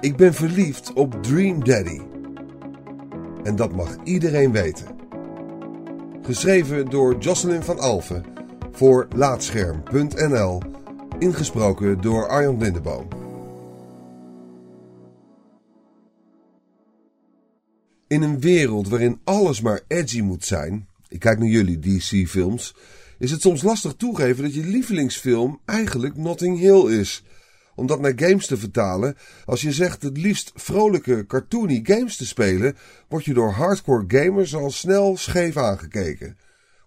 Ik ben verliefd op Dream Daddy. En dat mag iedereen weten. Geschreven door Jocelyn van Alfen voor Laatscherm.nl. Ingesproken door Arjan Lindeboom. In een wereld waarin alles maar edgy moet zijn, ik kijk naar jullie DC-films, is het soms lastig toegeven dat je lievelingsfilm eigenlijk Notting Hill is. Om dat naar games te vertalen, als je zegt het liefst vrolijke, cartoony games te spelen, word je door hardcore gamers al snel scheef aangekeken.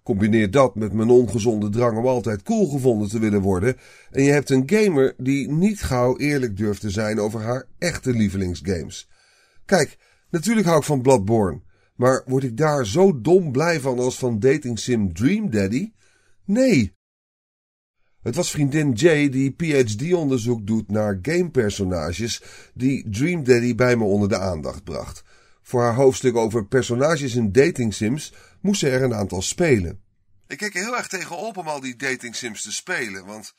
Combineer dat met mijn ongezonde drang om altijd cool gevonden te willen worden, en je hebt een gamer die niet gauw eerlijk durft te zijn over haar echte lievelingsgames. Kijk, natuurlijk hou ik van Bloodborne, maar word ik daar zo dom blij van als van dating sim Dream Daddy? Nee. Het was vriendin Jay die PhD-onderzoek doet naar gamepersonages die Dream Daddy bij me onder de aandacht bracht. Voor haar hoofdstuk over personages in dating sims moest ze er een aantal spelen. Ik keek er heel erg tegenop om al die dating sims te spelen, want,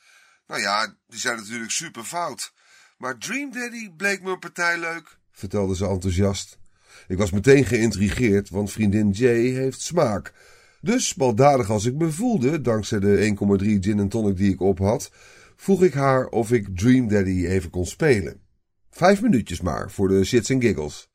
nou ja, die zijn natuurlijk super fout. Maar Dream Daddy bleek me een partij leuk, vertelde ze enthousiast. Ik was meteen geïntrigeerd, want vriendin Jay heeft smaak. Dus, baldadig als ik me voelde, dankzij de 1,3 gin en tonic die ik op had, vroeg ik haar of ik Dream Daddy even kon spelen. Vijf minuutjes maar, voor de shits en giggles.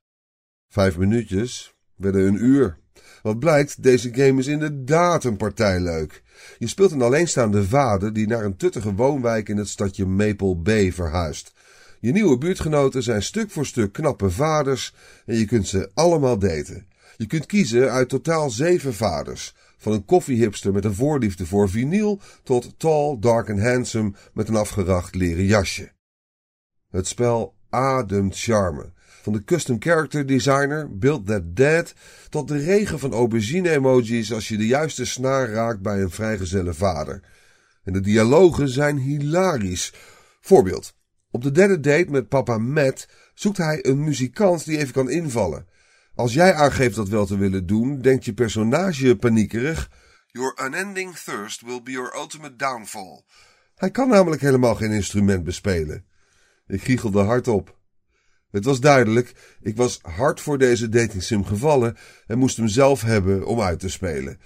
Vijf minuutjes werden een uur. Wat blijkt, deze game is inderdaad een partij leuk. Je speelt een alleenstaande vader die naar een tuttige woonwijk in het stadje Maple Bay verhuist. Je nieuwe buurtgenoten zijn stuk voor stuk knappe vaders en je kunt ze allemaal daten. Je kunt kiezen uit totaal zeven vaders. Van een koffiehipster met een voorliefde voor vinyl tot tall, dark and handsome met een afgeracht leren jasje. Het spel ademt charme. Van de custom character designer, Build That Dead, tot de regen van aubergine-emojis als je de juiste snaar raakt bij een vrijgezelle vader. En de dialogen zijn hilarisch. Voorbeeld. Op de derde date met papa Matt zoekt hij een muzikant die even kan invallen. Als jij aangeeft dat wel te willen doen, denkt je personage paniekerig: Your unending thirst will be your ultimate downfall. Hij kan namelijk helemaal geen instrument bespelen. Ik giechelde hardop. Het was duidelijk, ik was hard voor deze datingsim gevallen en moest hem zelf hebben om uit te spelen.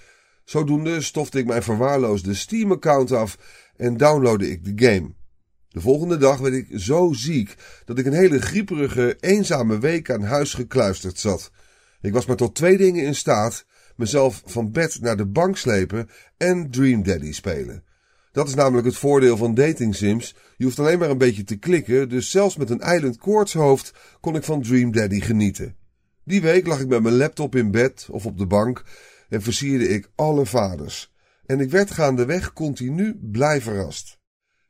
Zodoende stofte ik mijn verwaarloosde Steam-account af en downloadde ik de game. De volgende dag werd ik zo ziek dat ik een hele grieperige, eenzame week aan huis gekluisterd zat. Ik was maar tot twee dingen in staat: mezelf van bed naar de bank slepen en Dream Daddy spelen. Dat is namelijk het voordeel van dating sims. Je hoeft alleen maar een beetje te klikken, dus zelfs met een eilend koortshoofd kon ik van Dream Daddy genieten. Die week lag ik met mijn laptop in bed of op de bank en versierde ik alle vaders. En ik werd gaandeweg continu blij verrast.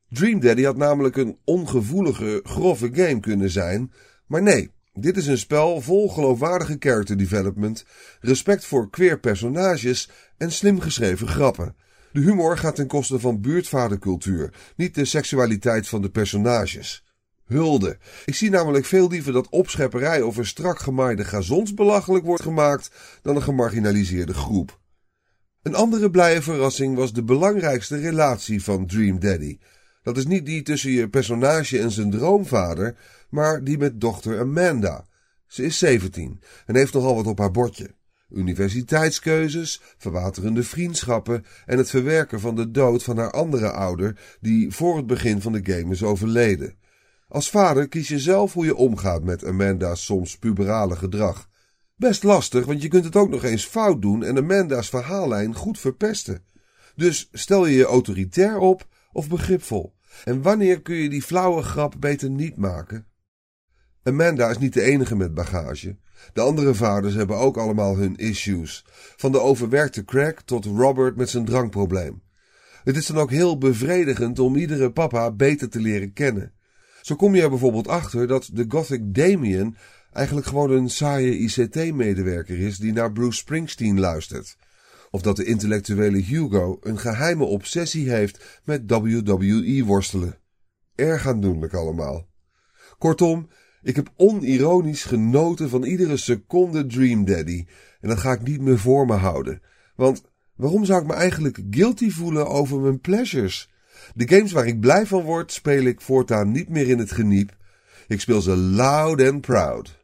Dream Daddy had namelijk een ongevoelige, grove game kunnen zijn, maar nee, dit is een spel vol geloofwaardige character development, respect voor queer personages en slim geschreven grappen. De humor gaat ten koste van buurtvadercultuur, niet de seksualiteit van de personages. Hulde. Ik zie namelijk veel liever dat opschepperij een strak gemaaide gazons belachelijk wordt gemaakt dan een gemarginaliseerde groep. Een andere blije verrassing was de belangrijkste relatie van Dream Daddy. Dat is niet die tussen je personage en zijn droomvader, maar die met dochter Amanda. Ze is 17 en heeft nogal wat op haar bordje. Universiteitskeuzes, verwaterende vriendschappen en het verwerken van de dood van haar andere ouder, die voor het begin van de game is overleden. Als vader kies je zelf hoe je omgaat met Amanda's soms puberale gedrag. Best lastig, want je kunt het ook nog eens fout doen en Amanda's verhaallijn goed verpesten. Dus stel je je autoritair op of begripvol. En wanneer kun je die flauwe grap beter niet maken? Amanda is niet de enige met bagage. De andere vaders hebben ook allemaal hun issues. Van de overwerkte crack tot Robert met zijn drankprobleem. Het is dan ook heel bevredigend om iedere papa beter te leren kennen. Zo kom je er bijvoorbeeld achter dat de gothic Damien eigenlijk gewoon een saaie ICT-medewerker is die naar Bruce Springsteen luistert. Of dat de intellectuele Hugo een geheime obsessie heeft met WWE-worstelen. Erg aandoenlijk allemaal. Kortom, ik heb onironisch genoten van iedere seconde Dream Daddy. En dat ga ik niet meer voor me houden. Want waarom zou ik me eigenlijk guilty voelen over mijn pleasures? De games waar ik blij van word, speel ik voortaan niet meer in het geniep. Ik speel ze loud and proud.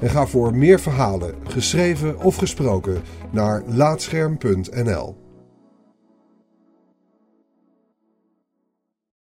en ga voor meer verhalen, geschreven of gesproken, naar laatscherm.nl.